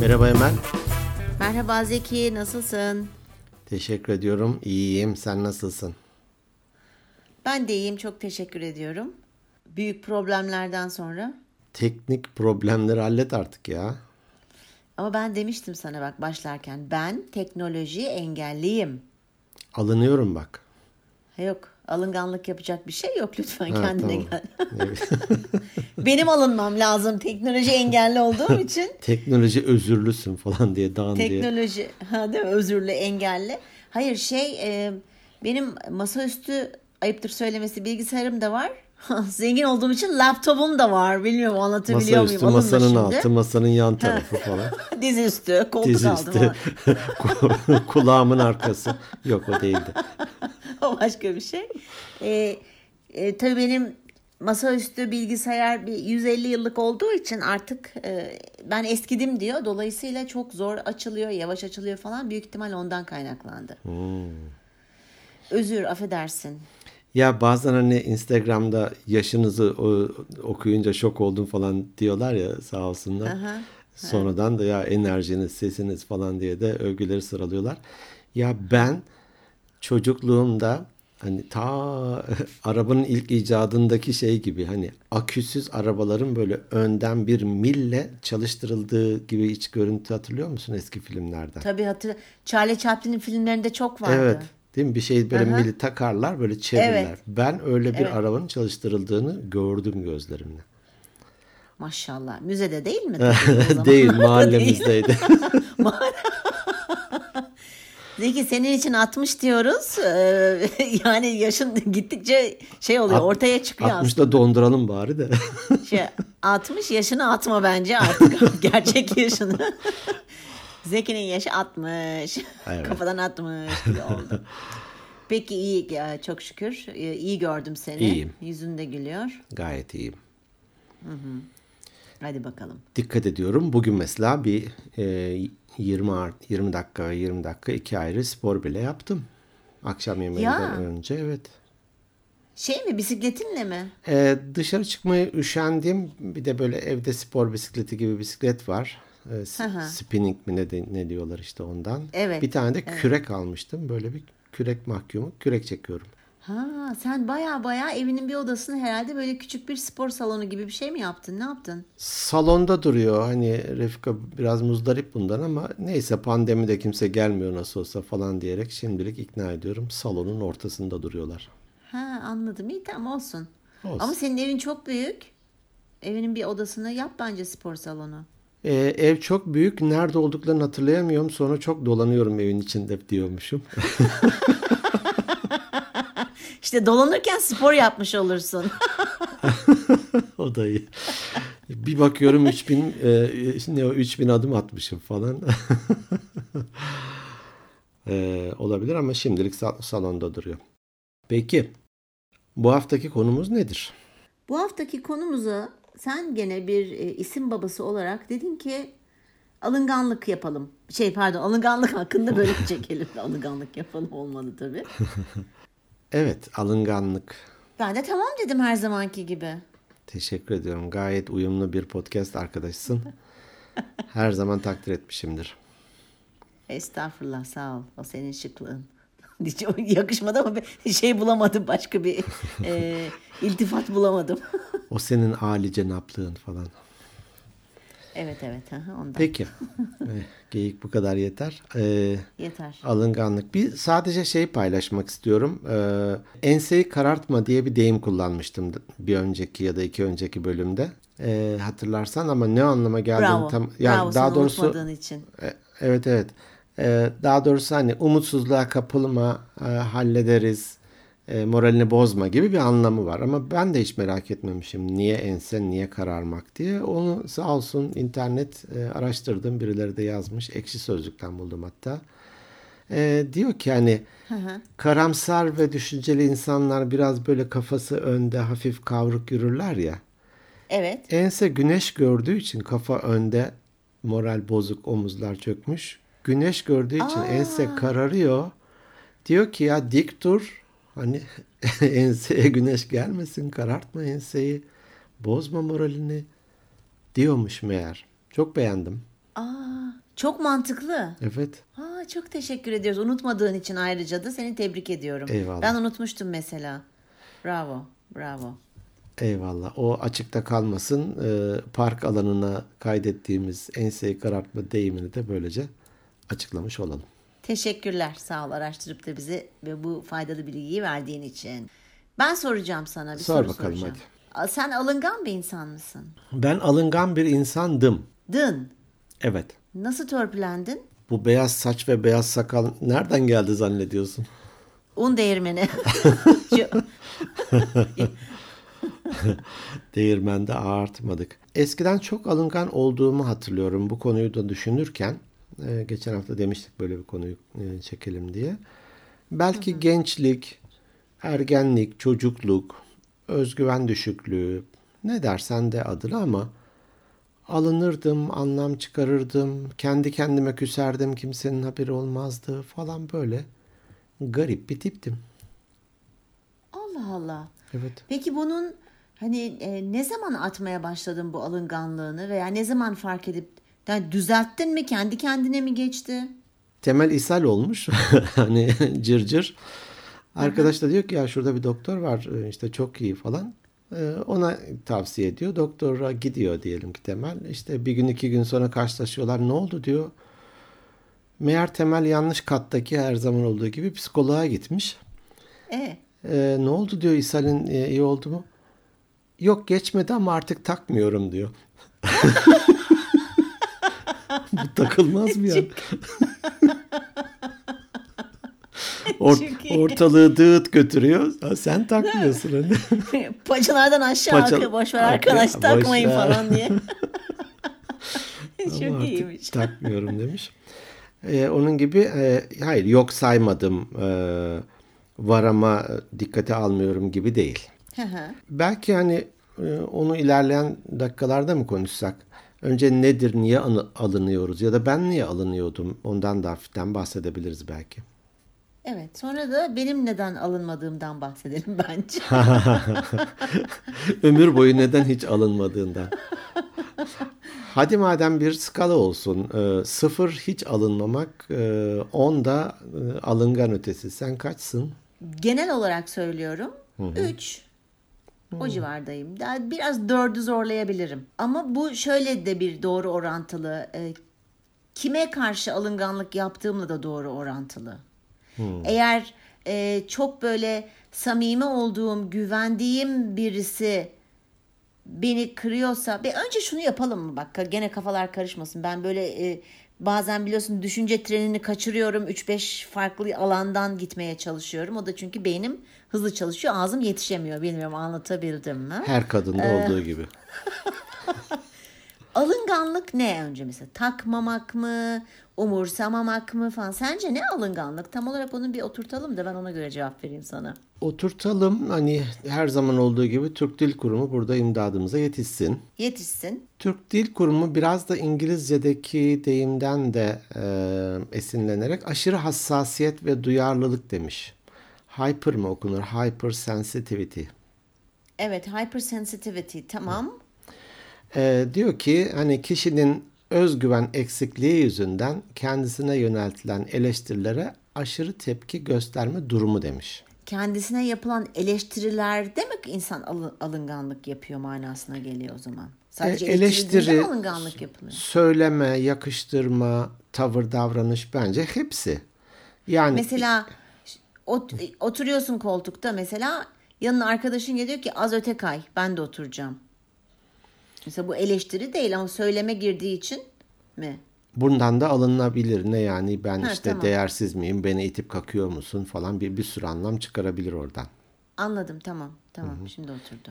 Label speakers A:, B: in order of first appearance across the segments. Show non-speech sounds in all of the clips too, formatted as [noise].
A: Merhaba Emel.
B: Merhaba Zeki, nasılsın?
A: Teşekkür ediyorum. İyiyim. Sen nasılsın?
B: Ben de iyiyim, çok teşekkür ediyorum. Büyük problemlerden sonra.
A: Teknik problemleri hallet artık ya.
B: Ama ben demiştim sana bak başlarken, ben teknoloji engelliyim.
A: Alınıyorum bak.
B: Ha yok, alınganlık yapacak bir şey yok lütfen
A: Ha,
B: kendine
A: tamam.
B: gel. [laughs] Benim alınmam lazım teknoloji engelli olduğum [laughs] için.
A: Teknoloji özürlüsün falan diye dan diye.
B: Teknoloji, ha değil mi? Özürlü, engelli. Hayır şey, e, benim masaüstü ayıptır söylemesi bilgisayarım da var. [laughs] Zengin olduğum için laptopum da var. Bilmiyorum anlatabiliyor
A: Masa üstü,
B: muyum? Alınma
A: masanın altı, masanın yan tarafı falan. [laughs]
B: Dizüstü, koltuk
A: Diz. [laughs] Ku- Kulağımın arkası. Yok o değildi.
B: o başka bir şey. Ee, e, tabii benim masaüstü bilgisayar bir 150 yıllık olduğu için artık e, ben eskidim diyor. Dolayısıyla çok zor açılıyor, yavaş açılıyor falan. Büyük ihtimal ondan kaynaklandı.
A: Hmm.
B: Özür, affedersin.
A: Ya bazen hani Instagram'da yaşınızı o- okuyunca şok oldum falan diyorlar ya sağ olsunlar.
B: Aha,
A: Sonradan da ya enerjiniz, sesiniz falan diye de övgüleri sıralıyorlar. Ya ben çocukluğumda hani ta [laughs] arabanın ilk icadındaki şey gibi hani aküsüz arabaların böyle önden bir mille çalıştırıldığı gibi iç görüntü hatırlıyor musun eski filmlerden?
B: Tabii hatır Charlie Chaplin'in filmlerinde çok vardı.
A: Evet. Değil mi? Bir şey böyle
B: Aha.
A: mili takarlar böyle çevirirler.
B: Evet.
A: Ben öyle bir
B: Evet.
A: arabanın çalıştırıldığını gördüm gözlerimle.
B: Maşallah. Müzede değil mi? [laughs]
A: Değil [laughs] mahallemizdeydi.
B: Zeki [laughs] senin için 60 diyoruz. Ee, yani yaşın gittikçe şey oluyor ortaya çıkıyor aslında.
A: 60'da donduralım bari de.
B: Şey, 60 yaşını atma bence artık gerçek yaşını. Zeki'nin yaşı 60.
A: Evet.
B: Kafadan 60 gibi [laughs] oldu. Peki iyi çok şükür. Ee, İyi gördüm seni.
A: İyiyim.
B: Yüzünde gülüyor.
A: Gayet iyiyim.
B: Hadi bakalım.
A: Dikkat ediyorum. Bugün mesela bir e, 20 art- 20 dakika 20 dakika iki ayrı spor bile yaptım. Akşam yemeğinden
B: Ya.
A: önce evet.
B: Şey mi bisikletinle mi?
A: E, dışarı çıkmaya üşendim. Bir de böyle evde spor bisikleti gibi bisiklet var. E,
B: hı.
A: spinning mi ne, de- ne diyorlar işte ondan.
B: Evet,
A: Bir tane de kürek almıştım. Böyle bir kürek mahkumu. Kürek çekiyorum.
B: Ha, sen baya baya evinin bir odasını herhalde böyle küçük bir spor salonu gibi bir şey mi yaptın? Ne yaptın?
A: Salonda duruyor. Hani Refika biraz muzdarip bundan ama neyse pandemide kimse gelmiyor nasıl olsa falan diyerek şimdilik ikna ediyorum. Salonun ortasında duruyorlar.
B: Ha, anladım. İyi tamam olsun.
A: Olsun.
B: Ama senin evin çok büyük. Evinin bir odasını yap bence spor salonu.
A: Ee, ev çok büyük. Nerede olduklarını hatırlayamıyorum. Sonra çok dolanıyorum evin içinde diyormuşum. [laughs]
B: İşte dolanırken spor yapmış olursun. [laughs]
A: o da iyi. Bir bakıyorum 3000 e, ne o 3000 adım atmışım falan. Ee, [laughs] olabilir ama şimdilik sal- salonda duruyor. Peki bu haftaki konumuz nedir?
B: Bu haftaki konumuzu sen gene bir e, isim babası olarak dedin ki alınganlık yapalım. Şey pardon alınganlık hakkında böyle çekelim. [laughs] alınganlık yapalım olmadı tabii. [laughs]
A: Evet alınganlık.
B: Ben de tamam dedim her zamanki gibi.
A: Teşekkür ediyorum. Gayet uyumlu bir podcast arkadaşsın. Her zaman takdir etmişimdir.
B: Estağfurullah sağ ol. O senin şıklığın. [laughs] Hiç yakışmadı ama bir şey bulamadım. Başka bir e, [laughs] iltifat bulamadım.
A: O senin âli cenaplığın falan.
B: evet evet. aha, Ondan.
A: Peki. [laughs] Eh, Geyik bu kadar yeter. Ee,
B: Yeter.
A: alınganlık. Bir sadece şey paylaşmak istiyorum. Ee, enseyi karartma diye bir deyim kullanmıştım bir önceki ya da iki önceki bölümde. Ee, hatırlarsan ama ne anlama geldiğini
B: Bravo.
A: tam
B: Bravo sana unutmadığın için.
A: E, Evet evet. E, Daha doğrusu hani umutsuzluğa kapılma, e, hallederiz, e, moralini bozma gibi bir anlamı var. Ama ben de hiç merak etmemişim niye ense, niye kararmak diye. Onu sağ olsun internet e, araştırdım. Birileri de yazmış. Ekşi Sözlük'ten buldum hatta. E, diyor ki hani karamsar ve düşünceli insanlar biraz böyle kafası önde hafif kavruk yürürler ya.
B: Evet.
A: Ense güneş gördüğü için kafa önde, moral bozuk, omuzlar çökmüş. Güneş gördüğü için ense kararıyor. Diyor ki ya dik dur. Hani [laughs] enseye güneş gelmesin, karartma enseyi. Bozma moralini diyormuş meğer. Çok beğendim.
B: Aa, çok mantıklı.
A: Evet.
B: Aa, çok teşekkür ediyoruz. Unutmadığın için ayrıca da seni tebrik ediyorum.
A: Eyvallah.
B: Ben unutmuştum mesela. Bravo, bravo.
A: Eyvallah. O açıkta kalmasın. Ee, park alanına kaydettiğimiz enseyi karartma deyimini de böylece açıklamış olalım.
B: Teşekkürler. Sağ ol araştırıp da bize ve bu faydalı bilgiyi verdiğin için. Ben soracağım sana bir
A: Sor
B: soru
A: bakalım,
B: soracağım. Aa, Sen alıngan bir insan mısın?
A: Ben alıngan bir insandım.
B: Dın.
A: Evet.
B: Nasıl törpülendin?
A: Bu beyaz saç ve beyaz sakal nereden geldi zannediyorsun?
B: Un değirmeni. [laughs]
A: Değirmende ağartmadık. Eskiden çok alıngan olduğumu hatırlıyorum bu konuyu da düşünürken. Ee, geçen hafta demiştik böyle bir konuyu e, çekelim diye. Belki gençlik, ergenlik, çocukluk, özgüven düşüklüğü ne dersen de adına ama alınırdım, anlam çıkarırdım, kendi kendime küserdim, kimsenin haberi olmazdı falan böyle garip bir tiptim.
B: Allah Allah.
A: Evet.
B: Peki bunun hani e, ne zaman atmaya başladın bu alınganlığını veya ne zaman fark edip yani düzelttin mi kendi kendine mi geçti?
A: temel ishal olmuş. [laughs] hani cırcır. Cır. Arkadaş da diyor ki ya şurada bir doktor var e, işte çok iyi falan. Ee, Ona tavsiye ediyor. Doktora gidiyor diyelim ki Temel. İşte bir gün iki gün sonra karşılaşıyorlar. Ne oldu diyor. Meğer Temel yanlış kattaki her zaman olduğu gibi psikoloğa gitmiş.
B: E
A: Ee, ne oldu diyor ishalin e, iyi oldu mu? Yok geçmedi ama artık takmıyorum diyor. [laughs] Bu takılmaz mı ya? [laughs] Or- ortalığı dağıt götürüyor. Ha, sen takmıyorsun hani. [laughs]
B: paçalardan aşağı
A: Paça-
B: akıyor. Boş ver arkadaş
A: boş
B: takmayın
A: ver.
B: falan diye. [laughs] Çok iyiymiş.
A: takmıyorum demiş. Ee, onun gibi e, hayır yok saymadım e, var ama dikkate almıyorum gibi değil. Belki hani e, onu ilerleyen dakikalarda mı konuşsak? Önce nedir, niye alınıyoruz ya da ben niye alınıyordum? Ondan da hafiften bahsedebiliriz belki.
B: evet sonra da benim neden alınmadığımdan bahsedelim bence. [laughs]
A: Ömür boyu neden hiç alınmadığından. Hadi madem bir skala olsun. E, sıfır hiç alınmamak, e, on da e, alıngan ötesi. Sen kaçsın?
B: Genel olarak söylüyorum. 3. O civardayım. Daha biraz dördü zorlayabilirim. Ama bu şöyle de bir doğru orantılı. E, kime karşı alınganlık yaptığımla da doğru orantılı. Eğer e, çok böyle samimi olduğum, güvendiğim birisi beni kırıyorsa bir önce şunu yapalım mı? Bak gene kafalar karışmasın. Ben böyle e, bazen biliyorsun düşünce trenini kaçırıyorum. 3-5 farklı alandan gitmeye çalışıyorum. O da çünkü beynim hızlı çalışıyor ağzım yetişemiyor. Bilmiyorum anlatabildim mi?
A: Her kadında olduğu gibi. [laughs]
B: Alınganlık ne önce mesela takmamak mı umursamamak mı falan sence ne alınganlık tam olarak onu bir oturtalım da ben ona göre cevap vereyim sana.
A: Oturtalım hani her zaman olduğu gibi Türk Dil Kurumu burada imdadımıza yetişsin.
B: Yetişsin.
A: Türk Dil Kurumu biraz da İngilizce'deki deyimden de e, esinlenerek aşırı hassasiyet ve duyarlılık demiş. Hyper mı okunur? Hypersensitivity.
B: Evet hypersensitivity tamam.
A: E, diyor ki hani kişinin özgüven eksikliği yüzünden kendisine yöneltilen eleştirilere aşırı tepki gösterme durumu demiş.
B: kendisine yapılan eleştirilerde mi insan alı- alınganlık yapıyor manasına geliyor o zaman? Sadece
A: E,
B: eleştiri alınganlık yapılıyor.
A: söyleme, yakıştırma, tavır, davranış bence hepsi. Yani
B: Mesela ot- oturuyorsun koltukta mesela yanına arkadaşın geliyor ki az öte kay ben de oturacağım. Mesela bu eleştiri değil ama söyleme girdiği için mi?
A: bundan da alınabilir. Ne yani ben
B: Ha,
A: işte
B: tamam.
A: değersiz miyim, beni itip kakıyor musun falan bir, bir sürü anlam çıkarabilir oradan.
B: Anladım tamam tamam şimdi oturdu.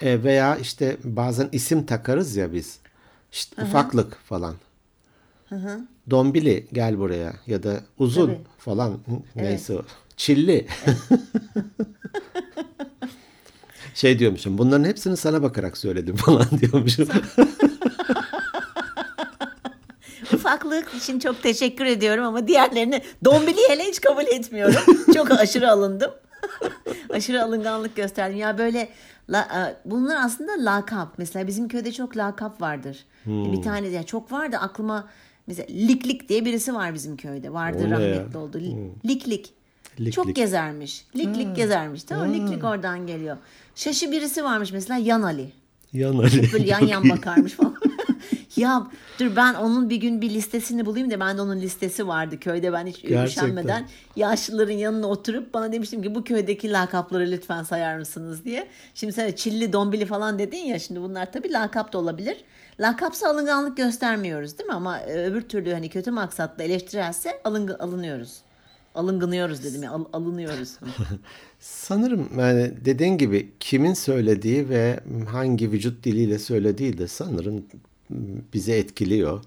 A: E, veya işte bazen isim takarız ya biz. İşte ufaklık falan. Dombili gel buraya ya da uzun
B: Tabii.
A: falan neyse o. Çilli. [laughs] şey diyormuşum bunların hepsini sana bakarak söyledim [laughs] falan diyormuşum. [laughs]
B: Ufaklık için çok teşekkür ediyorum ama diğerlerini dombili hele hiç kabul etmiyorum. Çok aşırı alındım. [laughs] Aşırı alınganlık gösterdim. Ya böyle la, e, bunlar aslında lakap. Mesela bizim köyde çok lakap vardır.
A: Hmm.
B: Bir tane ya çok vardı aklıma mesela Lik Lik diye birisi var bizim köyde. Vardı
A: O ne ya? Hmm.
B: rahmetli oldu. Lik Lik. Çok
A: Lik.
B: gezermiş. Lik Lik gezermiş. Tamam mı? Lik Lik oradan geliyor. Şaşı birisi varmış mesela Yan Ali.
A: Yan Ali.
B: Böyle yan yan bakarmış falan. [laughs] ya dur ben onun bir gün bir listesini bulayım da ben de onun listesi vardı köyde ben hiç
A: Gerçekten.
B: üşenmeden yaşlıların yanına oturup bana demiştim ki bu köydeki lakapları lütfen sayar mısınız diye. Şimdi sen çilli dombili falan dedin ya şimdi bunlar tabii lakap da olabilir. Lakapsa alınganlık göstermiyoruz değil mi ama e, öbür türlü hani kötü maksatla eleştirelse alın, alınıyoruz. Alıngınıyoruz dedim ya al- alınıyoruz. [laughs]
A: Sanırım yani dediğin gibi kimin söylediği ve hangi vücut diliyle söylediği de sanırım bizi etkiliyor.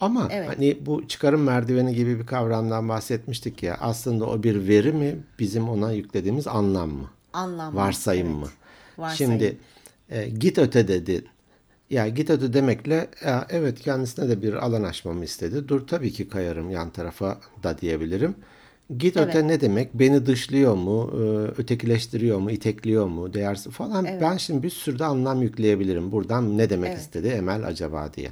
A: Ama
B: Evet.
A: hani bu çıkarım merdiveni gibi bir kavramdan bahsetmiştik ya. Aslında o bir veri mi, bizim ona yüklediğimiz anlam mı?
B: Anlam?
A: Varsayım
B: Evet.
A: mı?
B: Varsayım.
A: Şimdi e, git öte dedi. Ya git öte demekle ya evet kendisine de bir alan açmamı istedi. Dur tabii ki kayarım yan tarafa da diyebilirim. Git
B: Evet.
A: öte ne demek? Beni dışlıyor mu? e, Ötekileştiriyor mu? itekliyor mu? Değersiz falan. Ben şimdi bir sürü de anlam yükleyebilirim. Buradan ne demek
B: Evet.
A: istedi Emel acaba diye.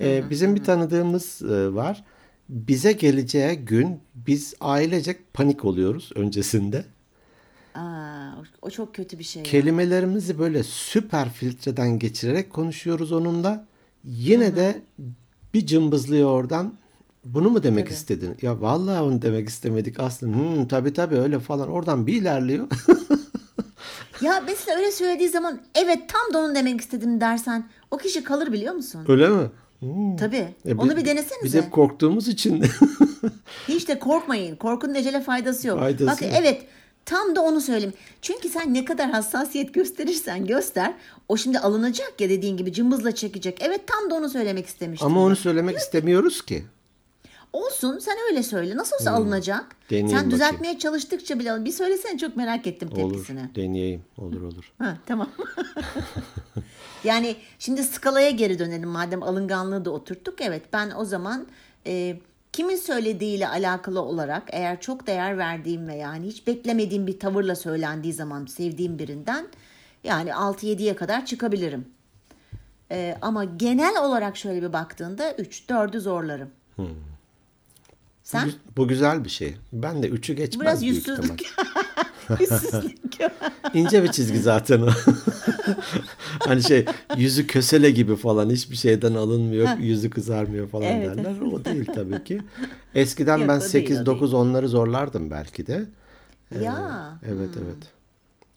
A: E, bizim bir tanıdığımız e, var. Bize geleceği gün biz ailecek panik oluyoruz öncesinde.
B: Aa, o- çok kötü bir şey.
A: Kelimelerimizi böyle süper filtreden geçirerek konuşuyoruz onunla. Yine de bir cımbızlıyor oradan. Bunu mu demek
B: Tabii.
A: istedin? Ya vallahi onu demek istemedik aslında. Hmm, tabii tabii öyle falan. Oradan bir ilerliyor. [laughs]
B: Ya mesela öyle söylediği zaman evet tam da onu demek istedim dersen o kişi kalır biliyor musun?
A: öyle mi? Hmm.
B: Tabii.
A: E,
B: Onu
A: bi-
B: bir
A: Biz
B: denesenize.
A: hep korktuğumuz için. [laughs]
B: Hiç de korkmayın. Korkunun ecele faydası yok.
A: Faydası
B: Bak
A: yok.
B: evet tam da onu söyleyeyim. Çünkü sen ne kadar hassasiyet [laughs] gösterirsen göster o şimdi alınacak ya dediğin gibi cımbızla çekecek. Evet tam da onu söylemek istemiştim.
A: Ama onu söylemek istemiyoruz ki.
B: Olsun sen öyle söyle. Nasıl olsa alınacak.
A: Hmm. Deneyeyim
B: sen
A: bakayım.
B: düzeltmeye çalıştıkça bile alın. Bir söylesene çok merak ettim
A: Olur.
B: tepkisini.
A: Deneyeyim. Olur olur. [laughs]
B: Ha, tamam. [laughs] yani şimdi skalaya geri dönelim madem alınganlığı da oturttuk. Evet ben o zaman e, kimin söylediğiyle alakalı olarak eğer çok değer verdiğim ve yani hiç beklemediğim bir tavırla söylendiği zaman sevdiğim birinden yani 6-7'ye kadar çıkabilirim. E, ama genel olarak şöyle bir baktığında 3-4'ü zorlarım. Sen?
A: Bu, bu güzel bir şey. Ben de üçü geçmez
B: Biraz
A: büyük
B: yüzsüzlük. [laughs] yüzsüzlük. [laughs]
A: İnce bir çizgi zaten o. [laughs] hani şey yüzü kösele gibi falan hiçbir şeyden alınmıyor, yüzü kızarmıyor falan
B: Evet.
A: derler. O değil tabii ki. Eskiden
B: Yok,
A: ben
B: o değil,
A: 8
B: o
A: 9 onları zorlardım belki de.
B: ya.
A: Evet evet.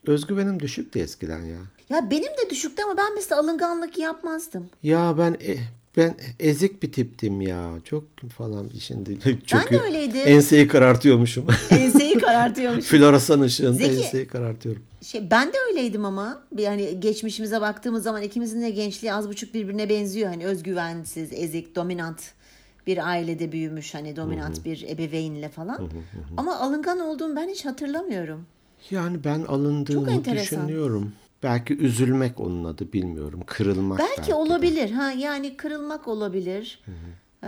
A: Özgüvenim düşüktü eskiden ya.
B: Ya benim de düşüktü ama ben mesela alınganlık yapmazdım.
A: Ya ben e- ben ezik bir tiptim ya. Çok falan şimdi [laughs] çok
B: öyleydim.
A: enseyi karartıyormuşum. [laughs]
B: Enseyi karartıyormuş.
A: Floresan ışığında
B: Zeki.
A: enseyi karartıyorum.
B: Şey, ben de öyleydim ama yani geçmişimize baktığımız zaman ikimizin de gençliği az buçuk birbirine benziyor. Hani özgüvensiz, ezik, dominant bir ailede büyümüş hani dominant bir ebeveynle falan. Ama alıngan olduğumu ben hiç hatırlamıyorum.
A: Yani ben alındığımı düşünüyorum. Belki üzülmek onun adı bilmiyorum. Kırılmak
B: Belki,
A: belki, de.
B: olabilir ha yani kırılmak olabilir. Ee,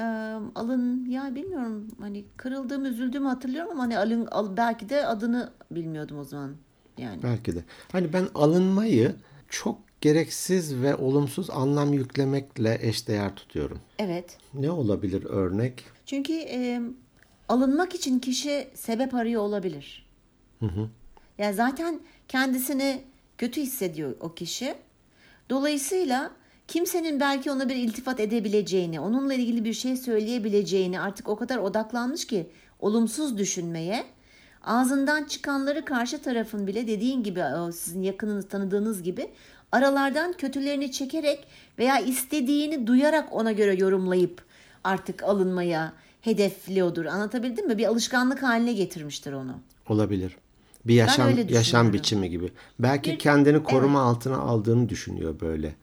B: alın ya bilmiyorum hani kırıldığımı üzüldüğümü hatırlıyorum ama hani alın al, belki de adını bilmiyordum o zaman yani.
A: Belki de. Hani ben alınmayı çok gereksiz ve olumsuz anlam yüklemekle eşdeğer tutuyorum.
B: Evet.
A: Ne olabilir örnek?
B: Çünkü e, alınmak için kişi sebep arıyor olabilir. Ya zaten kendisini kötü hissediyor o kişi. Dolayısıyla kimsenin belki ona bir iltifat edebileceğini, onunla ilgili bir şey söyleyebileceğini artık o kadar odaklanmış ki olumsuz düşünmeye, ağzından çıkanları karşı tarafın bile dediğin gibi sizin yakınınız tanıdığınız gibi aralardan kötülerini çekerek veya istediğini duyarak ona göre yorumlayıp artık alınmaya hedefliyordur. Anlatabildim mi? Bir alışkanlık haline getirmiştir onu.
A: Olabilir. Bir yaşam yaşam biçimi gibi. Belki
B: Bir-
A: kendini koruma altına aldığını düşünüyor böyle.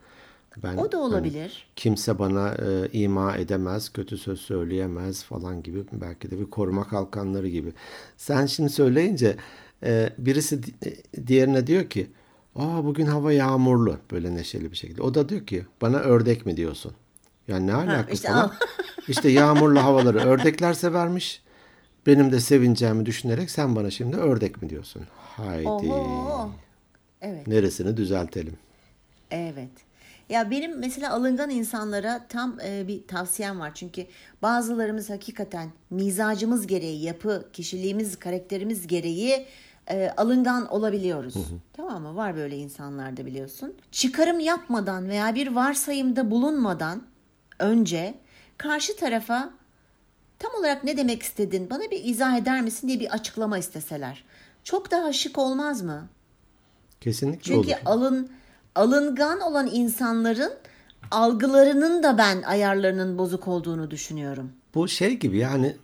A: Ben
B: O da
A: hani
B: olabilir.
A: kimse bana e, ima edemez, kötü söz söyleyemez falan gibi. Belki de bir koruma kalkanları gibi. Sen şimdi söyleyince e, birisi e, diğerine diyor ki, "Aa bugün hava yağmurlu." böyle neşeli bir şekilde. O da diyor ki, "Bana ördek mi diyorsun?" Yani ne alaka
B: işte
A: falan.
B: al.
A: işte yağmurlu havaları ördekler severmiş. Benim de sevineceğimi düşünerek sen bana şimdi ördek mi diyorsun? Haydi.
B: Oho. Evet.
A: Neresini düzeltelim?
B: Evet. Ya benim mesela alıngan insanlara tam e, bir tavsiyem var. Çünkü bazılarımız hakikaten mizacımız gereği, yapı, kişiliğimiz, karakterimiz gereği e, alıngan olabiliyoruz. Tamam mı? Var böyle insanlarda biliyorsun. Çıkarım yapmadan veya bir varsayımda bulunmadan önce karşı tarafa tam olarak ne demek istedin, bana bir izah eder misin diye bir açıklama isteseler. Çok daha şık olmaz mı?
A: Kesinlikle
B: Çünkü
A: olur.
B: alın alıngan olan insanların algılarının da ben ayarlarının bozuk olduğunu düşünüyorum.
A: Bu şey gibi yani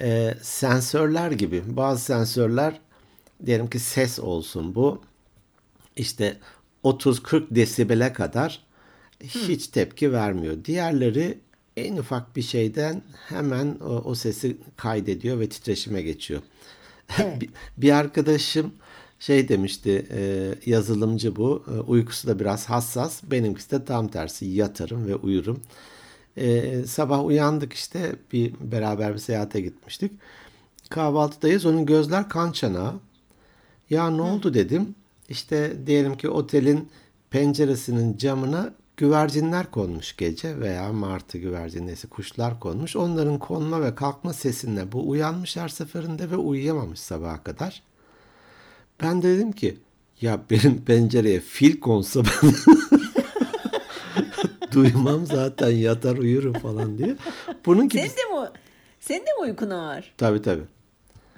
A: e, sensörler gibi. Bazı sensörler diyelim ki ses olsun bu işte 30-40 desibele kadar hiç tepki vermiyor. Diğerleri en ufak bir şeyden hemen o, o sesi kaydediyor ve titreşime geçiyor. [laughs]
B: Evet.
A: bir, bir arkadaşım şey demişti e, yazılımcı bu e, uykusu da biraz hassas benimkisi de tam tersi yatarım ve uyurum. E, sabah uyandık işte bir beraber bir seyahate gitmiştik. Kahvaltıdayız onun gözler kan çanağı. Ya ne oldu dedim. İşte diyelim ki otelin penceresinin camına güvercinler konmuş gece veya martı güvercin neyse kuşlar konmuş. Onların konma ve kalkma sesinden bu uyanmış her seferinde ve uyuyamamış sabaha kadar. Ben de dedim ki ya benim pencereye fil konsa ben [laughs] duymam zaten yatar uyurum falan diye. Bunun gibi
B: Senin de mi senin de mi uykun var?
A: tabii tabii.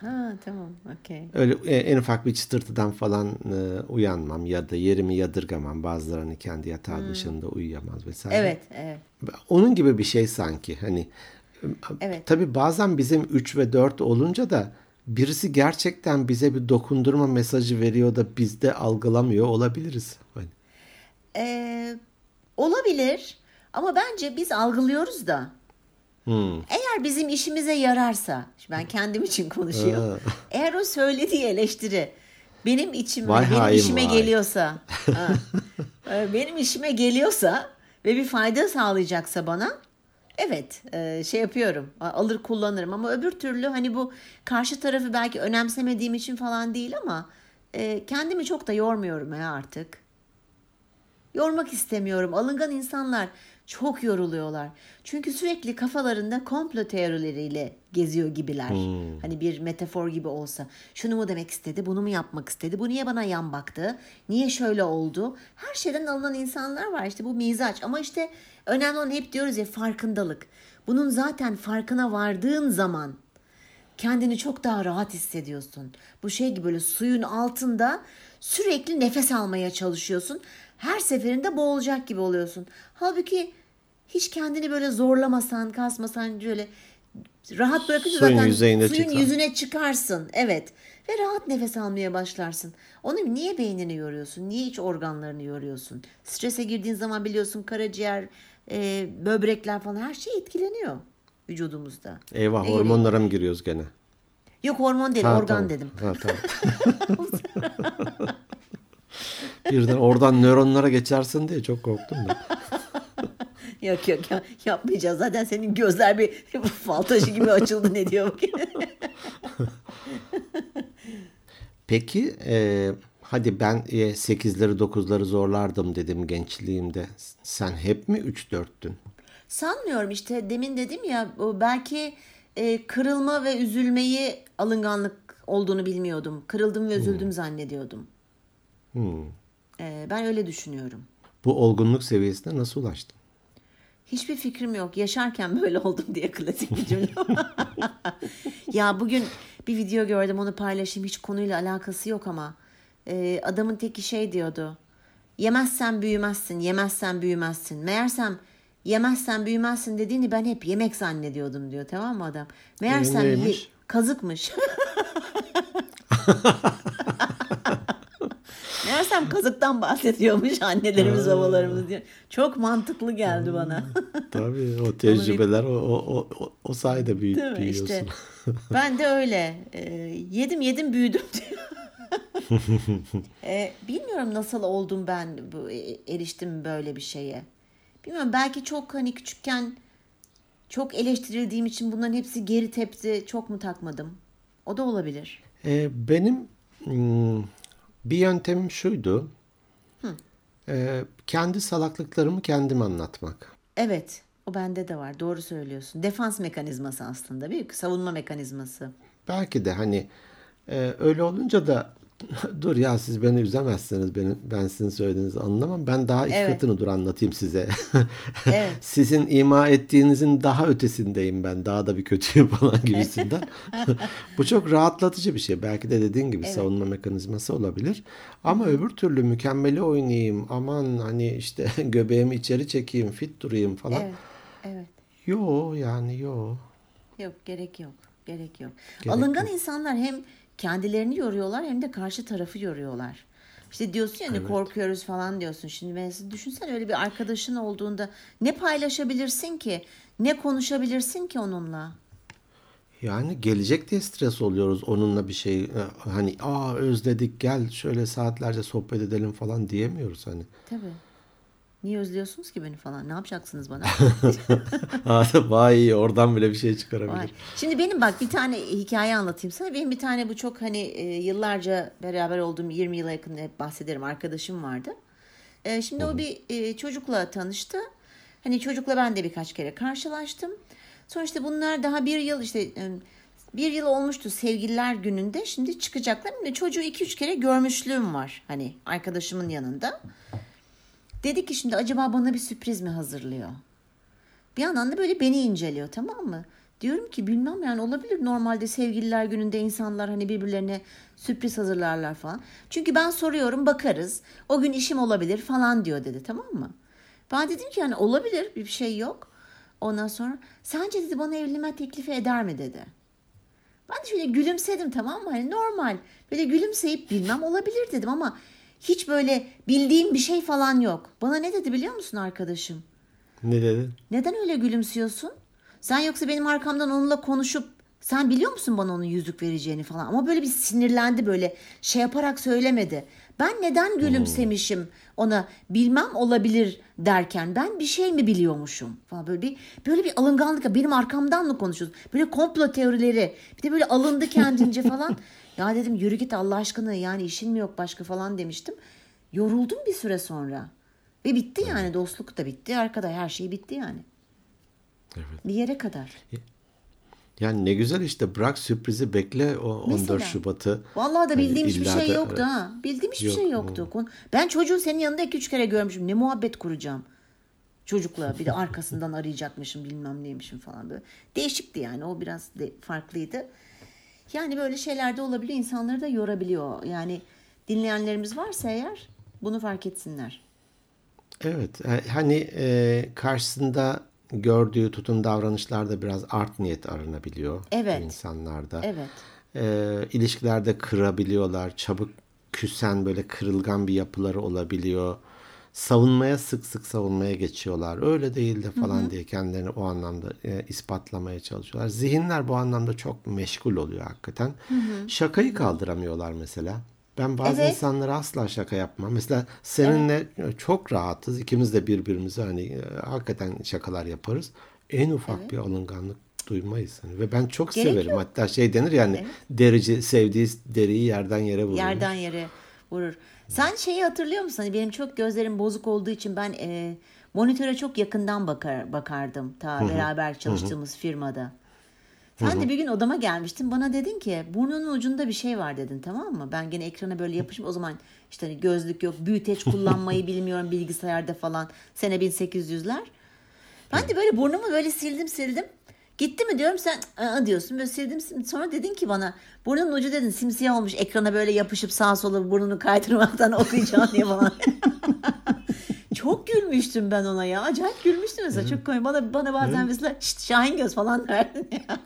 B: Ha tamam okey.
A: Öyle e, en ufak bir çıtırtıdan falan e, uyanmam ya da yerimi yadırgamam. Bazılarını kendi yatağı dışında uyuyamaz vesaire.
B: Evet evet.
A: Onun gibi bir şey sanki. Hani
B: Evet.
A: tabii bazen bizim 3 ve 4 olunca da birisi gerçekten bize bir dokundurma mesajı veriyor da biz de algılamıyor olabiliriz. Hani.
B: Ee, olabilir ama bence biz algılıyoruz da.
A: Hmm.
B: Eğer bizim işimize yararsa, ben kendim için konuşuyorum. Eğer o söylediği eleştiri benim içime,
A: Vay
B: benim
A: hain
B: işime
A: vay.
B: geliyorsa, [laughs] ha, e, benim işime geliyorsa ve bir fayda sağlayacaksa bana, evet e, şey yapıyorum, alır kullanırım. Ama öbür türlü hani bu karşı tarafı belki önemsemediğim için falan değil ama e, kendimi çok da yormuyorum ya artık. Yormak istemiyorum. Alıngan insanlar çok yoruluyorlar. Çünkü sürekli kafalarında komplo teorileriyle geziyor gibiler. Hani bir metafor gibi olsa. Şunu mu demek istedi, bunu mu yapmak istedi, bu niye bana yan baktı, niye şöyle oldu. Her şeyden alınan insanlar var. İşte bu mizaç. Ama işte önemli olan hep diyoruz ya farkındalık. Bunun zaten farkına vardığın zaman kendini çok daha rahat hissediyorsun. Bu şey gibi böyle suyun altında sürekli nefes almaya çalışıyorsun. Her seferinde boğulacak gibi oluyorsun. Halbuki hiç kendini böyle zorlamasan, kasmasan böyle rahat bırakınca
A: Suyun
B: zaten
A: yüzeyine
B: suyun
A: çıkar.
B: yüzüne çıkarsın. Evet. Ve rahat nefes almaya başlarsın. Onu niye beynini yoruyorsun? Niye hiç organlarını yoruyorsun? Strese girdiğin zaman biliyorsun karaciğer, e, böbrekler falan her şey etkileniyor vücudumuzda.
A: Eyvah
B: gereği
A: hormonlara mı giriyoruz gene?
B: Yok hormon değil,
A: Ha,
B: organ
A: tamam.
B: dedim.
A: Ha, tamam. [laughs] [laughs] Birden oradan nöronlara geçersin diye çok korktum ben. [laughs]
B: Yok yok ya, yapmayacağız. Zaten senin gözler bir [laughs] fal taşı gibi açıldı ne diyor. [laughs]
A: Peki e, hadi ben e, 8'leri 9'ları zorlardım dedim gençliğimde. Sen hep mi 3-4'tün?
B: Sanmıyorum işte demin dedim ya belki e, kırılma ve üzülmeyi alınganlık olduğunu bilmiyordum. Kırıldım ve üzüldüm zannediyordum. E, ben öyle düşünüyorum.
A: Bu olgunluk seviyesine nasıl ulaştın?
B: Hiçbir fikrim yok. Yaşarken böyle oldum diye klasik bir cümle. [laughs] ya bugün bir video gördüm onu paylaşayım. Hiç konuyla alakası yok ama. Ee, adamın teki şey diyordu. Yemezsen büyümezsin, yemezsen büyümezsin. Meğersem yemezsen büyümezsin dediğini ben hep yemek zannediyordum diyor tamam mı adam? Meğersem ye-
A: neymiş?
B: kazıkmış. [laughs] Meğersem kazıktan bahsediyormuş annelerimiz babalarımız diyor. Çok mantıklı geldi bana. [laughs]
A: Tabii o tecrübeler o, o, o, o sayede büyü, büyüyorsun.
B: İşte [laughs] ben de öyle. Ee, yedim yedim büyüdüm diyor. [laughs] Ee, bilmiyorum nasıl oldum ben bu e, eriştim böyle bir şeye. Bilmiyorum belki çok hani küçükken çok eleştirildiğim için bunların hepsi geri tepti. Çok mu takmadım? O da olabilir.
A: Ee, benim hmm, bir yöntemim şuydu. Ee, kendi salaklıklarımı kendim anlatmak.
B: Evet, o bende de var. Doğru söylüyorsun. Defans mekanizması aslında, büyük savunma mekanizması.
A: Belki de hani e, öyle olunca da [laughs] dur ya siz beni üzemezsiniz benim ben sizin söylediğinizi anlamam. Ben daha iki
B: Evet.
A: katını dur anlatayım size. [laughs]
B: Evet. [laughs]
A: Sizin ima ettiğinizin daha ötesindeyim ben. Daha da bir kötüyüm falan gibisinden. Bu çok rahatlatıcı bir şey. Belki de dediğin gibi savunma mekanizması olabilir. Ama öbür türlü mükemmeli oynayayım. Aman hani işte göbeğimi içeri çekeyim, fit durayım falan.
B: Evet. Evet.
A: Yo yani yo.
B: Yok, gerek yok. Gerek yok.
A: Gerek
B: Alıngan
A: yok.
B: insanlar hem kendilerini yoruyorlar hem de karşı tarafı yoruyorlar. İşte diyorsun ya hani korkuyoruz falan diyorsun. Şimdi mesela düşünsene öyle bir arkadaşın olduğunda ne paylaşabilirsin ki? Ne konuşabilirsin ki onunla?
A: Yani gelecek diye stres oluyoruz onunla bir şey e, hani aa özledik gel şöyle saatlerce sohbet edelim falan diyemiyoruz hani.
B: Tabii. Niye özlüyorsunuz ki beni falan? Ne yapacaksınız bana? [laughs]
A: Vay oradan bile bir şey çıkarabilir.
B: Var. Şimdi benim bak bir tane hikaye anlatayım sana. Benim bir tane bu çok hani e, yıllarca beraber olduğum 20 yıla yakın hep bahsederim arkadaşım vardı. E, şimdi o bir e, çocukla tanıştı. Hani çocukla ben de birkaç kere karşılaştım. Sonra işte bunlar daha bir yıl işte e, bir yıl olmuştu sevgililer gününde. Şimdi çıkacaklar. Şimdi çocuğu 2-3 kere görmüşlüğüm var. Hani arkadaşımın yanında. Dedi ki şimdi acaba bana bir sürpriz mi hazırlıyor? Bir yandan da böyle beni inceliyor tamam mı? Diyorum ki bilmem yani olabilir normalde sevgililer gününde insanlar hani birbirlerine sürpriz hazırlarlar falan. Çünkü ben soruyorum bakarız o gün işim olabilir falan diyor dedi tamam mı? Ben dedim ki yani olabilir bir şey yok. Ondan sonra sence dedi bana evlenme teklifi eder mi dedi. Ben de şöyle gülümsedim tamam mı? Hani normal. Böyle gülümseyip bilmem olabilir dedim ama hiç böyle bildiğim bir şey falan yok. Bana ne dedi biliyor musun arkadaşım?
A: Ne dedin?
B: Neden öyle gülümsüyorsun? Sen yoksa benim arkamdan onunla konuşup sen biliyor musun bana onun yüzük vereceğini falan ama böyle bir sinirlendi böyle şey yaparak söylemedi. Ben neden gülümsemişim ona bilmem olabilir derken ben bir şey mi biliyormuşum falan böyle bir böyle bir alınganlık benim arkamdan mı konuşuyorsun? Böyle komplo teorileri bir de böyle alındı kendince [laughs] falan. Ya dedim yürü git Allah aşkına yani işin mi yok başka falan demiştim. Yoruldum bir süre sonra. Ve bitti yani dostluk da bitti arkada her şey bitti yani.
A: Evet.
B: Bir yere kadar.
A: Yani ne güzel işte bırak sürprizi bekle o 14
B: Mesela.
A: Şubat'ı.
B: Vallahi da
A: Hani
B: bildiğim hiçbir
A: illa
B: şey yoktu ha. Bildiğim hiçbir
A: Yok,
B: şey yoktu. Kon- Ben çocuğu senin yanında iki üç kere görmüşüm. Ne muhabbet kuracağım. Çocukla bir de [laughs] arkasından arayacakmışım bilmem neymişim falan böyle. Değişikti yani o biraz de farklıydı. Yani böyle şeyler de olabiliyor. insanları da yorabiliyor. Yani dinleyenlerimiz varsa eğer bunu fark etsinler.
A: Evet e, hani e, karşısında gördüğü tutum davranışlarda biraz art niyet aranabiliyor
B: Evet.
A: insanlarda.
B: Evet.
A: E, ilişkilerde kırabiliyorlar. Çabuk küsen böyle kırılgan bir yapıları olabiliyor. Savunmaya sık sık savunmaya geçiyorlar. Öyle değil de falan diye kendilerini o anlamda e, ispatlamaya çalışıyorlar. Zihinler bu anlamda çok meşgul oluyor hakikaten. Şakayı kaldıramıyorlar mesela. Ben bazı
B: Evet.
A: insanlara asla şaka yapmam. Mesela seninle çok rahatız. İkimiz de birbirimize hani e, hakikaten şakalar yaparız. En ufak bir alınganlık duymayız. Hani. Ve ben çok
B: Gerek
A: severim.
B: yok.
A: Hatta şey denir yani derici sevdiği deriyi yerden yere vurur.
B: Yerden yere vurur. Sen şeyi hatırlıyor musun? Hani benim çok gözlerim bozuk olduğu için ben e, monitöre çok yakından bakar bakardım. Ta beraber çalıştığımız firmada. Sen de bir gün odama gelmiştin. Bana dedin ki burnunun ucunda bir şey var dedin tamam mı? Ben gene ekrana böyle yapışım. O zaman işte hani gözlük yok. Büyüteç kullanmayı bilmiyorum bilgisayarda falan. Sene 1800'ler. Ben de böyle burnumu böyle sildim sildim. Gitti mi diyorum sen "Aa" diyorsun böyle sildim. Sonra dedin ki bana burnunun ucu dedin simsiyah olmuş ekrana böyle yapışıp sağa sola burnunu kaydırmaktan [laughs] okuyacağım diye falan. [laughs] Çok gülmüştüm ben ona ya. Acayip gülmüştüm mesela. Çok komik. Bana, bana bazen mesela Şşt, Şahin Göz falan [laughs] derdin ya.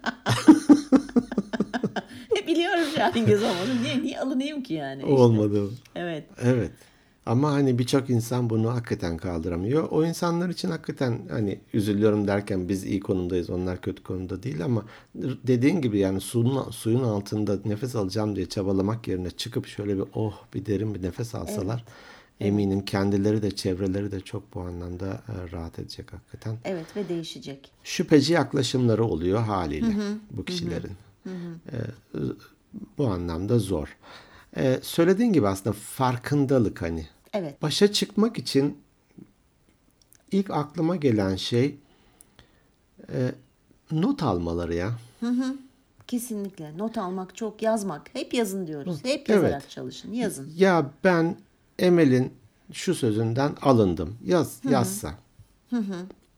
B: Biliyorum Şahin Göz olmadı. Niye, niye alınayım ki yani? işte.
A: Olmadı.
B: Evet.
A: Evet. Ama hani birçok insan bunu hakikaten kaldıramıyor. O insanlar için hakikaten hani üzülüyorum derken biz iyi konumdayız, onlar kötü konumda değil ama dediğin gibi yani suyun, suyun altında nefes alacağım diye çabalamak yerine çıkıp şöyle bir oh bir derin bir nefes alsalar Eminim kendileri de çevreleri de çok bu anlamda e, rahat edecek hakikaten.
B: Evet ve değişecek.
A: Şüpheci yaklaşımları oluyor haliyle bu kişilerin. E, bu anlamda zor. E, söylediğin gibi aslında farkındalık hani.
B: Evet.
A: Başa çıkmak için ilk aklıma gelen şey e, not almaları ya.
B: Kesinlikle. Not almak çok yazmak. Hep yazın diyoruz. Hep yazarak
A: Evet.
B: çalışın. Yazın.
A: Ya ben Emel'in şu sözünden alındım. Yaz, yazsa.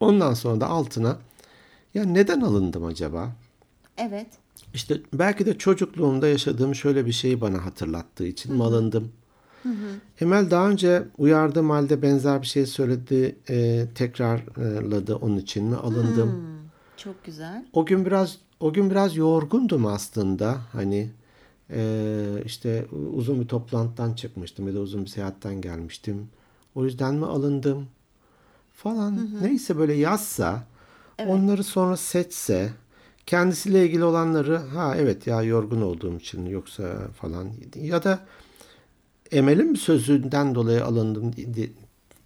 A: Ondan sonra da altına ya neden alındım acaba?
B: Evet.
A: İşte belki de çocukluğumda yaşadığım şöyle bir şeyi bana hatırlattığı için mi alındım? Emel daha önce uyardığım halde benzer bir şey söyledi, e, tekrarladı onun için mi alındım?
B: Çok güzel.
A: O gün biraz o gün biraz yorgundum aslında. Hani e, işte uzun bir toplantıdan çıkmıştım ya da uzun bir seyahatten gelmiştim. O yüzden mi alındım falan. Neyse böyle yazsa onları sonra seçse kendisiyle ilgili olanları ha evet ya yorgun olduğum için yoksa falan ya da Emel'in sözünden dolayı alındım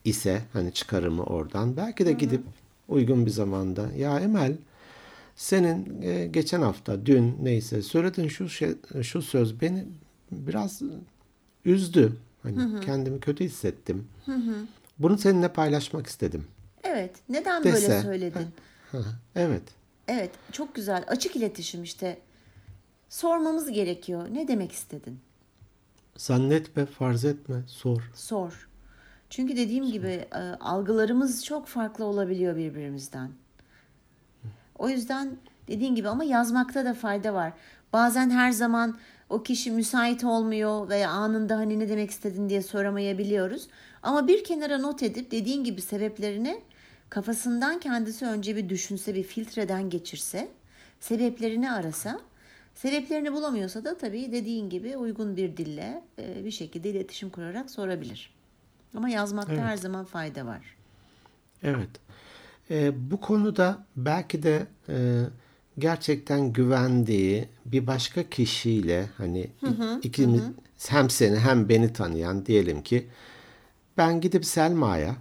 A: ise hani çıkarımı oradan belki de gidip uygun bir zamanda ya Emel senin e, geçen hafta dün neyse söylediğin şu şey, şu söz beni biraz üzdü. Hani kendimi kötü hissettim. Bunu seninle paylaşmak istedim.
B: Evet. Neden
A: Dese.
B: böyle söyledin?
A: Hı, Evet.
B: Evet. Çok güzel. Açık iletişim işte. Sormamız gerekiyor. Ne demek istedin?
A: Zannetme, farz etme, sor.
B: Sor. Çünkü dediğim gibi e, algılarımız çok farklı olabiliyor birbirimizden. O yüzden dediğin gibi ama yazmakta da fayda var. Bazen her zaman o kişi müsait olmuyor veya anında hani ne demek istedin diye soramayabiliyoruz. Ama bir kenara not edip dediğin gibi sebeplerini kafasından kendisi önce bir düşünse, bir filtreden geçirse, sebeplerini arasa, sebeplerini bulamıyorsa da tabii dediğin gibi uygun bir dille e, bir şekilde iletişim kurarak sorabilir. Ama yazmakta her zaman fayda var.
A: Evet. Ee, bu konuda belki de e, gerçekten güvendiği bir başka kişiyle hani i- ikimiz hem seni hem beni tanıyan diyelim ki ben gidip Selma'ya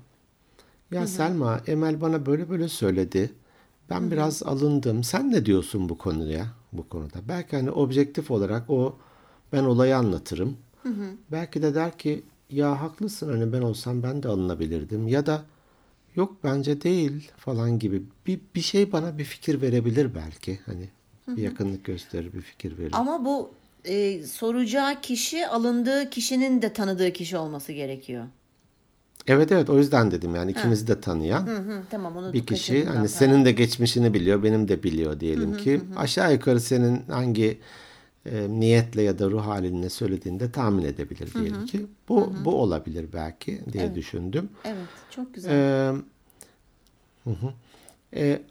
A: ya Selma Emel bana böyle böyle söyledi. Ben biraz alındım. Sen ne diyorsun bu konuya? Bu konuda. Belki hani objektif olarak o ben olayı anlatırım. Belki de der ki ya haklısın hani ben olsam ben de alınabilirdim ya da yok bence değil falan gibi bir, bir şey bana bir fikir verebilir belki hani bir yakınlık gösterir bir fikir verir.
B: Ama bu e, soracağı kişi alındığı kişinin de tanıdığı kişi olması gerekiyor.
A: Evet evet o yüzden dedim yani ikimizi de tanıyan
B: Hı hı, tamam onu
A: bir kişi hani senin de geçmişini biliyor benim de biliyor diyelim ki aşağı yukarı senin hangi e, niyetle ya da ruh halinle söylediğini de tahmin edebilir diyelim ki bu bu olabilir belki diye düşündüm.
B: Evet çok güzel.
A: Ee, hı hı. Ee,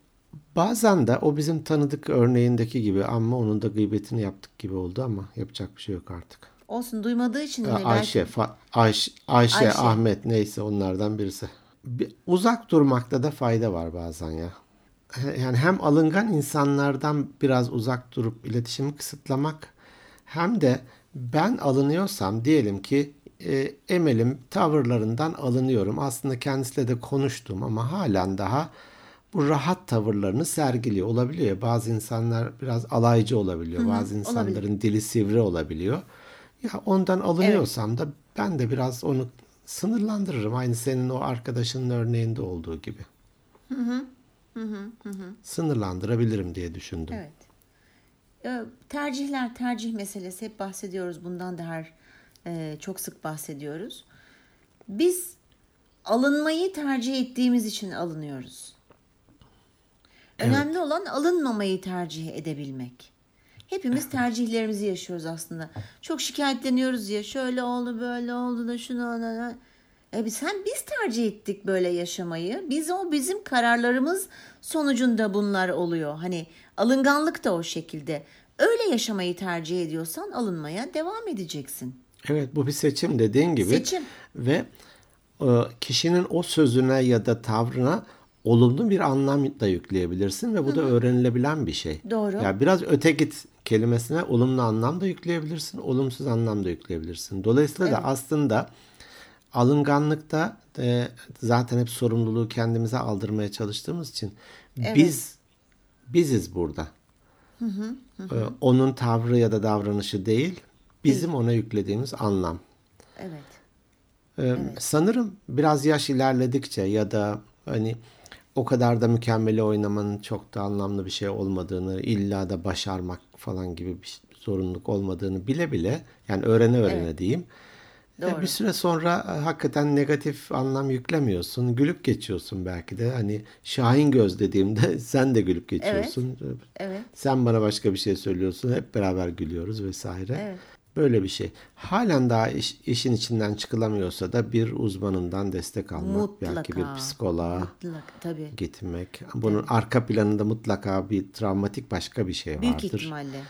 A: bazen de o bizim tanıdık örneğindeki gibi ama onun da gıybetini yaptık gibi oldu ama yapacak bir şey yok artık.
B: Olsun duymadığı için yine belki
A: Ayşe, Fa- Ayş- Ayşe,
B: Ayşe.
A: Ahmet neyse onlardan birisi. Bir- uzak durmakta da fayda var bazen ya. Yani hem alıngan insanlardan biraz uzak durup iletişimi kısıtlamak hem de ben alınıyorsam diyelim ki e, Emel'im tavırlarından alınıyorum. Aslında kendisiyle de konuştum ama halen daha bu rahat tavırlarını sergiliyor. Olabiliyor ya bazı insanlar biraz alaycı olabiliyor. bazı insanların dili sivri olabiliyor. Ya ondan alınıyorsam da ben de biraz onu sınırlandırırım. Aynı senin o arkadaşının örneğinde olduğu gibi. Sınırlandırabilirim diye düşündüm.
B: Evet. Ee, tercihler, tercih meselesi hep bahsediyoruz. Bundan da her e, çok sık bahsediyoruz. Biz alınmayı tercih ettiğimiz için alınıyoruz. Önemli olan alınmamayı tercih edebilmek. Hepimiz tercihlerimizi yaşıyoruz aslında. Çok şikayetleniyoruz ya şöyle oldu böyle oldu da şunu ona. E hem biz tercih ettik böyle yaşamayı. Biz o bizim kararlarımız sonucunda bunlar oluyor. Hani alınganlık da o şekilde. Öyle yaşamayı tercih ediyorsan alınmaya devam edeceksin.
A: Evet bu bir seçim dediğin gibi.
B: Seçim.
A: Ve e, kişinin o sözüne ya da tavrına olumlu bir anlam da yükleyebilirsin ve bu da öğrenilebilen bir şey.
B: Doğru.
A: Ya biraz öte git kelimesine olumlu anlam da yükleyebilirsin, olumsuz anlam da yükleyebilirsin. Dolayısıyla da aslında alınganlıkta e, zaten hep sorumluluğu kendimize aldırmaya çalıştığımız için biz biziz burada. E, onun tavrı ya da davranışı değil, bizim ona yüklediğimiz anlam.
B: Evet.
A: Ee, Sanırım biraz yaş ilerledikçe ya da hani o kadar da mükemmeli oynamanın çok da anlamlı bir şey olmadığını, illa da başarmak falan gibi bir zorunluluk olmadığını bile bile yani öğrene öğrene diyeyim. e,
B: Doğru.
A: Bir süre sonra e, hakikaten negatif anlam yüklemiyorsun. Gülüp geçiyorsun belki de. Hani Şahin Göz dediğimde [laughs] sen de gülüp geçiyorsun.
B: Evet.
A: Sen bana başka bir şey söylüyorsun. Hep beraber gülüyoruz vesaire.
B: Evet.
A: Böyle bir şey. Halen daha iş- işin içinden çıkılamıyorsa da bir uzmanından destek almak. Belki bir
B: Mutlaka.
A: psikoloğa
B: Mutlaka tabii.
A: gitmek. Bunun arka planında mutlaka bir travmatik başka bir şey
B: Büyük
A: vardır.
B: ihtimalle.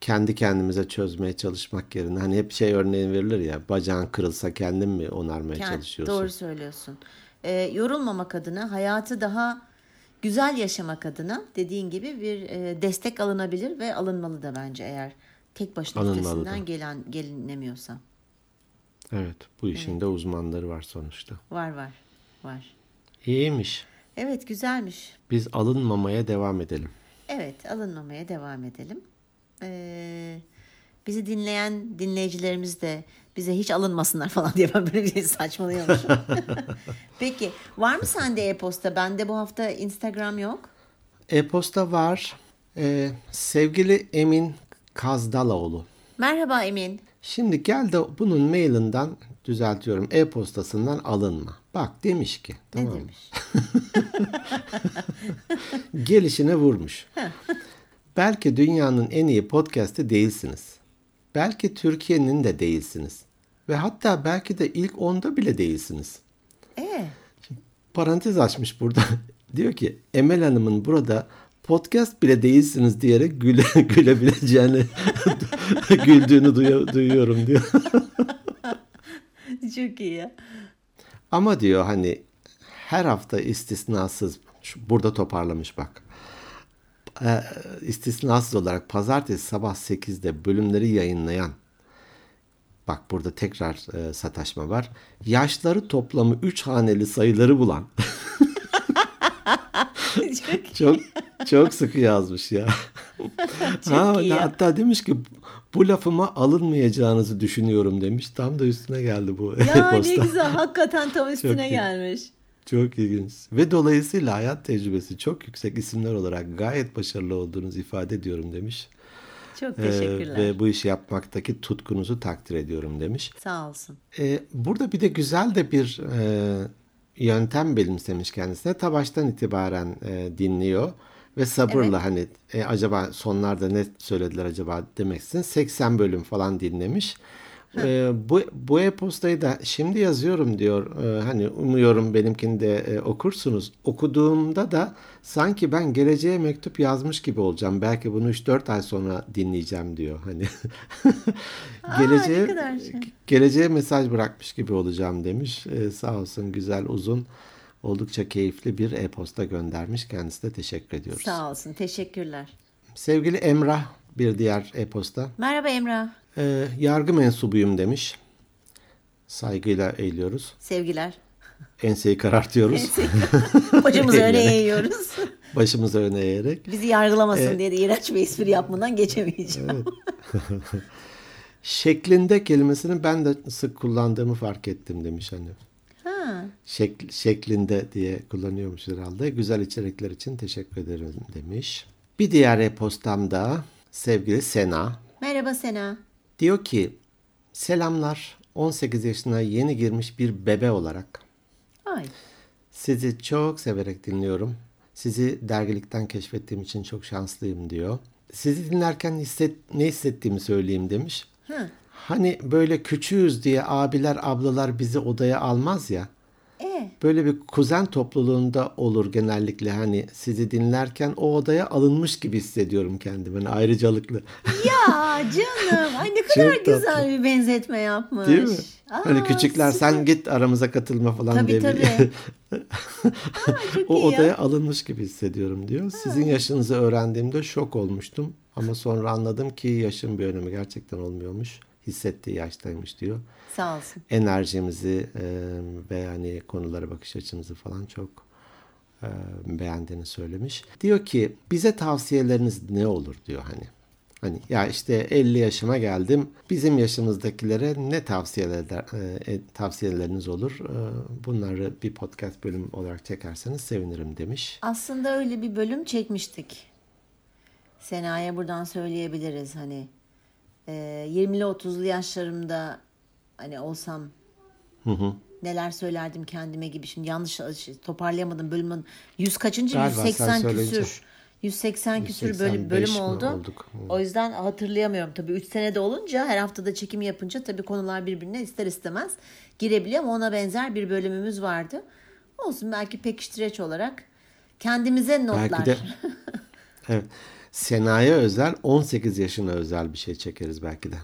A: Kendi kendimize çözmeye çalışmak yerine hani hep şey örneğin verilir ya bacağın kırılsa kendin mi onarmaya
B: Kend-
A: çalışıyorsun?
B: Doğru söylüyorsun. Ee, yorulmamak adına, hayatı daha güzel yaşamak adına dediğin gibi bir e, destek alınabilir ve alınmalı da bence eğer tek başına üstesinden
A: da.
B: gelen gelinemiyorsa.
A: Evet bu işin de uzmanları var sonuçta.
B: Var var var.
A: İyiymiş.
B: Evet güzelmiş.
A: Biz alınmamaya devam edelim.
B: Evet alınmamaya devam edelim. Ee, bizi dinleyen dinleyicilerimiz de bize hiç alınmasınlar falan diye ben böyle bir şey saçmalıyormuşum. [laughs] Peki var mı sende e-posta? Bende bu hafta Instagram yok.
A: E-posta var. Ee, sevgili Emin Kazdaloğlu.
B: Merhaba Emin.
A: Şimdi gel de bunun mailinden düzeltiyorum. E-postasından alınma. Bak demiş ki.
B: Ne
A: Tamam mı?
B: demiş? [laughs]
A: Gelişine vurmuş. Belki dünyanın en iyi podcast'i değilsiniz. Belki Türkiye'nin de değilsiniz. Ve hatta belki de ilk onda bile değilsiniz.
B: Ee,
A: Parantez açmış burada. [laughs] Diyor ki Emel Hanım'ın burada podcast bile değilsiniz diyerek güle, [laughs] gülebileceğini [laughs] güldüğünü duyu- duyuyorum diyor. [laughs]
B: çok iyi.
A: Ama diyor hani her hafta istisnasız burada toparlamış bak. Ee, istisnasız olarak pazartesi sabah 8'de bölümleri yayınlayan bak burada tekrar e, sataşma var. Yaşları toplamı 3 haneli sayıları bulan
B: çok
A: çok çok sıkı yazmış ya. ha,
B: iyi
A: hatta demiş ki bu lafıma alınmayacağınızı düşünüyorum demiş. Tam da üstüne geldi bu
B: Ya ne [laughs]
A: e-posta.
B: güzel hakikaten tam üstüne
A: iyi.
B: gelmiş.
A: Çok ilginç. Ve dolayısıyla hayat tecrübesi çok yüksek isimler olarak gayet başarılı olduğunuzu ifade ediyorum demiş.
B: Çok
A: Ee,
B: teşekkürler.
A: ve bu işi yapmaktaki tutkunuzu takdir ediyorum demiş.
B: Sağ olsun.
A: Ee, burada bir de güzel de bir e, yöntem benimsemiş kendisine. Ta baştan itibaren e, dinliyor ve sabırla hani e, acaba sonlarda ne söylediler acaba demeksin 80 bölüm falan dinlemiş. Ee, bu bu e-postayı da şimdi yazıyorum diyor. Ee, hani umuyorum benimkini de e, okursunuz. Okuduğumda da sanki ben geleceğe mektup yazmış gibi olacağım. Belki bunu 3-4 ay sonra dinleyeceğim diyor. Hani [laughs] geleceğe
B: kadar şey.
A: geleceğe mesaj bırakmış gibi olacağım demiş. Ee, sağ olsun güzel uzun oldukça keyifli bir e-posta göndermiş. Kendisine teşekkür ediyoruz.
B: Sağ olsun. Teşekkürler.
A: Sevgili Emrah bir diğer e-posta.
B: Merhaba Emrah.
A: Ee, yargı mensubuyum demiş. Saygıyla eğiliyoruz.
B: Sevgiler.
A: Enseyi karartıyoruz. [laughs]
B: Başımızı öne eğiyoruz.
A: Başımızı öne eğerek.
B: Bizi yargılamasın diye de iğrenç bir espri yapmadan geçemeyeceğim. [laughs]
A: Şeklinde kelimesini ben de sık kullandığımı fark ettim demiş hani.
B: Ha,
A: Şek, şeklinde diye kullanıyormuş herhalde. Güzel içerikler için teşekkür ederim demiş. Bir diğer e-postamda sevgili Sena
B: merhaba Sena.
A: Diyor ki selamlar 18 yaşına yeni girmiş bir bebe olarak
B: Ay.
A: Sizi çok severek dinliyorum. Sizi dergilikten keşfettiğim için çok şanslıyım diyor. Sizi dinlerken hisset, ne hissettiğimi söyleyeyim demiş.
B: Hı.
A: Hani böyle küçüğüz diye abiler ablalar bizi odaya almaz ya.
B: E,
A: Böyle bir kuzen topluluğunda olur genellikle hani sizi dinlerken o odaya alınmış gibi hissediyorum kendimi. Hani ayrıcalıklı.
B: ya canım. Ay ne kadar
A: Çok tatlı.
B: güzel bir benzetme yapmış.
A: Değil mi?
B: Aa,
A: hani küçükler sen git aramıza katılma falan
B: Tabii,
A: diye.
B: tabii. [laughs] Aa,
A: o
B: iyi ya.
A: odaya alınmış gibi hissediyorum diyor. Sizin yaşınızı öğrendiğimde şok olmuştum. Ama sonra anladım ki yaşın bir önemi gerçekten olmuyormuş. hissettiği yaştaymış diyor.
B: Sağ olsun.
A: Enerjimizi e, ve hani konulara bakış açımızı falan çok e, beğendiğini söylemiş. Diyor ki bize tavsiyeleriniz ne olur diyor hani. Hani ya işte 50 yaşıma geldim. Bizim yaşımızdakilere ne tavsiyeler e, tavsiyeleriniz olur? E, bunları bir podcast bölüm olarak çekerseniz sevinirim demiş.
B: Aslında öyle bir bölüm çekmiştik. Sena'ya buradan söyleyebiliriz hani e, 20'li 30'lu yaşlarımda hani olsam
A: Hı hı.
B: neler söylerdim kendime gibi şimdi yanlış şey, toparlayamadım bölümün 100 kaçıncı
A: Galiba sen
B: 180
A: söyleyince.
B: küsür 180 küsür bölüm,
A: 185
B: bölüm oldu.
A: olduk?
B: O yüzden hatırlayamıyorum tabii 3 senede olunca her haftada çekim yapınca tabii konular birbirine ister istemez girebiliyor ama ona benzer bir bölümümüz vardı. Olsun belki pekiştireç olarak kendimize notlar.
A: Belki de [laughs] evet. Sena'ya özel 18 yaşına özel bir şey çekeriz belki de.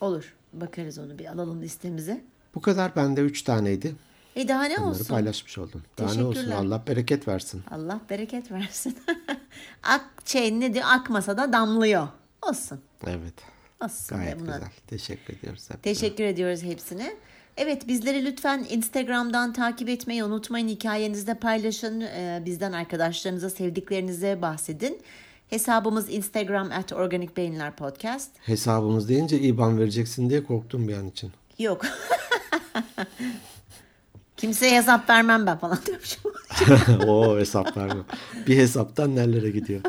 B: Olur. Bakarız onu bir alalım listemize.
A: Bu kadar bende 3 taneydi.
B: E daha ne
A: Bunları
B: olsun?
A: paylaşmış oldum. Daha ne olsun. Allah bereket versin.
B: Allah bereket versin. [laughs] Ak şey ne diyor? Akmasa da damlıyor. Olsun.
A: Evet.
B: Olsun.
A: Gayet
B: buna.
A: güzel. Teşekkür ediyoruz. hep.
B: Teşekkür ediyoruz hepsine. Evet bizleri lütfen Instagram'dan takip etmeyi unutmayın. Hikayenizde paylaşın. Ee, bizden arkadaşlarınıza, sevdiklerinize bahsedin. Hesabımız Instagram at Organik Beyinler Podcast.
A: Hesabımız deyince IBAN vereceksin diye korktum bir an için.
B: Yok. [laughs] Kimseye hesap vermem ben falan diyormuşum. [laughs]
A: o hesaplar mı? Bir hesaptan nerelere gidiyor?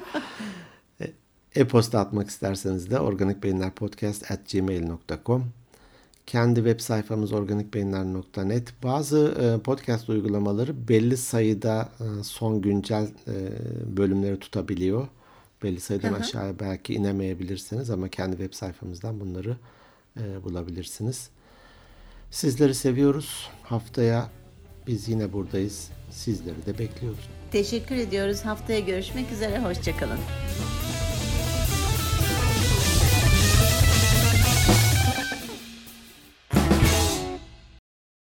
A: E- E-posta atmak isterseniz de organikbeyinlerpodcast.gmail.com Kendi web sayfamız organikbeyinler.net Bazı e, podcast uygulamaları belli sayıda e, son güncel bölümleri tutabiliyor. Belli sayıdan aşağıya belki inemeyebilirsiniz ama kendi web sayfamızdan bunları bulabilirsiniz. Sizleri seviyoruz. Haftaya biz yine buradayız. Sizleri de bekliyoruz.
B: Teşekkür ediyoruz. Haftaya görüşmek üzere. Hoşçakalın.